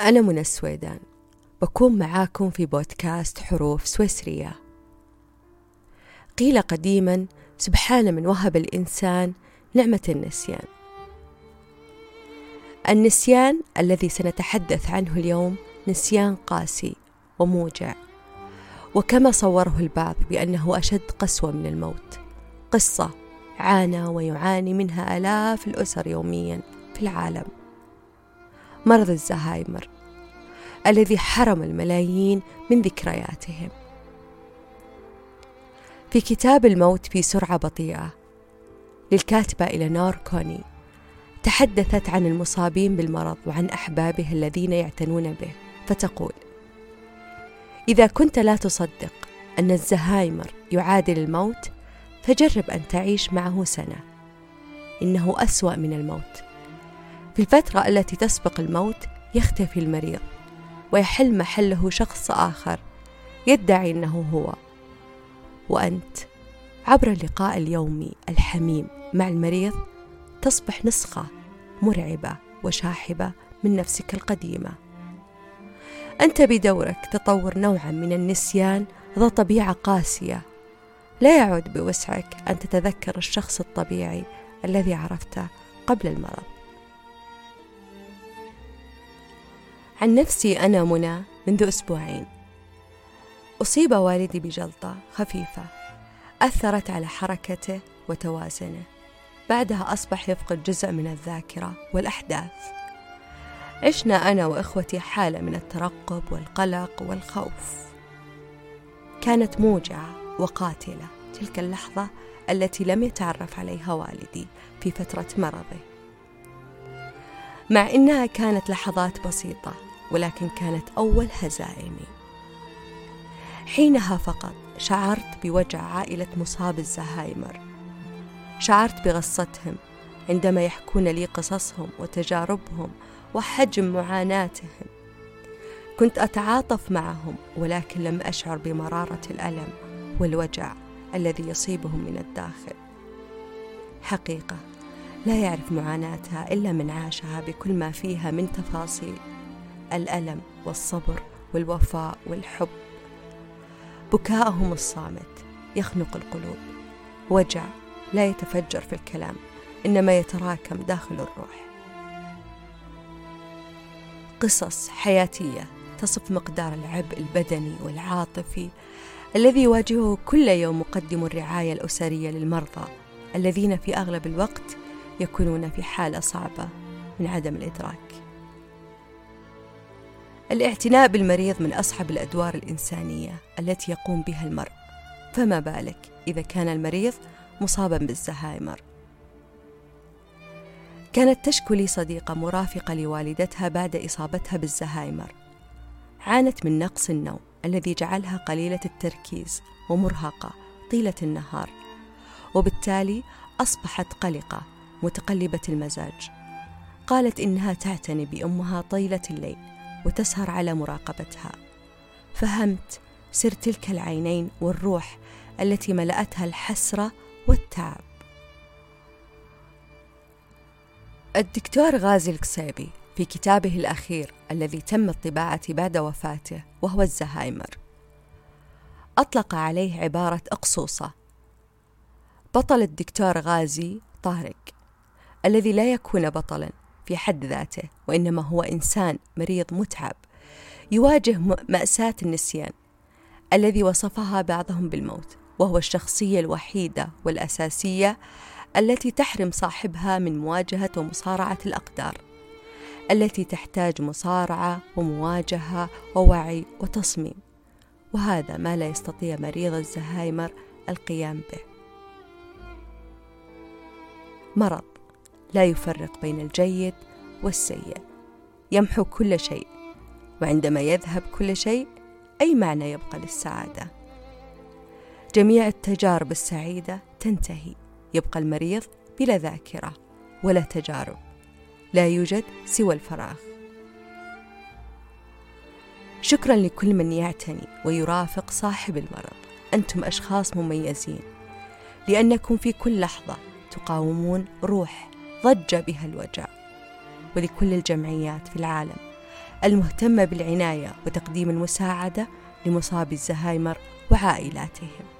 أنا منى السويدان. بكون معاكم في بودكاست حروف سويسرية. قيل قديما سبحان من وهب الإنسان نعمة النسيان. النسيان الذي سنتحدث عنه اليوم نسيان قاسي وموجع. وكما صوره البعض بأنه أشد قسوة من الموت. قصة عانى ويعاني منها آلاف الأسر يوميا في العالم. مرض الزهايمر الذي حرم الملايين من ذكرياتهم. في كتاب الموت في سرعة بطيئة للكاتبة إلينور كوني تحدثت عن المصابين بالمرض وعن أحبابه الذين يعتنون به فتقول إذا كنت لا تصدق أن الزهايمر يعادل الموت فجرب أن تعيش معه سنة. إنه أسوأ من الموت. في الفترة التي تسبق الموت يختفي المريض ويحل محله شخص آخر يدعي أنه هو. وأنت عبر اللقاء اليومي الحميم مع المريض تصبح نسخة مرعبة وشاحبة من نفسك القديمة. أنت بدورك تطور نوعا من النسيان ذا طبيعة قاسية. لا يعود بوسعك أن تتذكر الشخص الطبيعي الذي عرفته قبل المرض. عن نفسي أنا منى منذ أسبوعين. أصيب والدي بجلطة خفيفة أثرت على حركته وتوازنه. بعدها أصبح يفقد جزء من الذاكرة والأحداث. عشنا أنا وإخوتي حالة من الترقب والقلق والخوف. كانت موجعة وقاتلة تلك اللحظة التي لم يتعرف عليها والدي في فترة مرضه. مع إنها كانت لحظات بسيطة ولكن كانت أول هزائمي. حينها فقط شعرت بوجع عائلة مصاب الزهايمر. شعرت بغصتهم عندما يحكون لي قصصهم وتجاربهم وحجم معاناتهم. كنت أتعاطف معهم ولكن لم أشعر بمرارة الألم والوجع الذي يصيبهم من الداخل. حقيقة لا يعرف معاناتها إلا من عاشها بكل ما فيها من تفاصيل. الألم والصبر والوفاء والحب. بكاءهم الصامت يخنق القلوب. وجع لا يتفجر في الكلام إنما يتراكم داخل الروح. قصص حياتية تصف مقدار العبء البدني والعاطفي الذي يواجهه كل يوم مقدم الرعاية الأسرية للمرضى الذين في أغلب الوقت يكونون في حالة صعبة من عدم الإدراك. الاعتناء بالمريض من أصعب الأدوار الإنسانية التي يقوم بها المرء. فما بالك إذا كان المريض مصابا بالزهايمر؟ كانت تشكو لي صديقة مرافقة لوالدتها بعد إصابتها بالزهايمر. عانت من نقص النوم الذي جعلها قليلة التركيز ومرهقة طيلة النهار وبالتالي أصبحت قلقة متقلبة المزاج. قالت إنها تعتني بأمها طيلة الليل. وتسهر على مراقبتها. فهمت سر تلك العينين والروح التي ملأتها الحسرة والتعب. الدكتور غازي القصيبي في كتابه الأخير الذي تم الطباعة بعد وفاته وهو الزهايمر أطلق عليه عبارة أقصوصة. بطل الدكتور غازي طارق الذي لا يكون بطلا. في حد ذاته وإنما هو إنسان مريض متعب يواجه مأساة النسيان الذي وصفها بعضهم بالموت وهو الشخصية الوحيدة والأساسية التي تحرم صاحبها من مواجهة ومصارعة الأقدار التي تحتاج مصارعة ومواجهة ووعي وتصميم وهذا ما لا يستطيع مريض الزهايمر القيام به. مرض لا يفرق بين الجيد والسيء. يمحو كل شيء وعندما يذهب كل شيء أي معنى يبقى للسعادة؟ جميع التجارب السعيدة تنتهي. يبقى المريض بلا ذاكرة ولا تجارب لا يوجد سوى الفراغ. شكرا لكل من يعتني ويرافق صاحب المرض. أنتم أشخاص مميزين لأنكم في كل لحظة تقاومون روح ضج بها الوجع. ولكل الجمعيات في العالم المهتمة بالعناية وتقديم المساعدة لمصابي الزهايمر وعائلاتهم.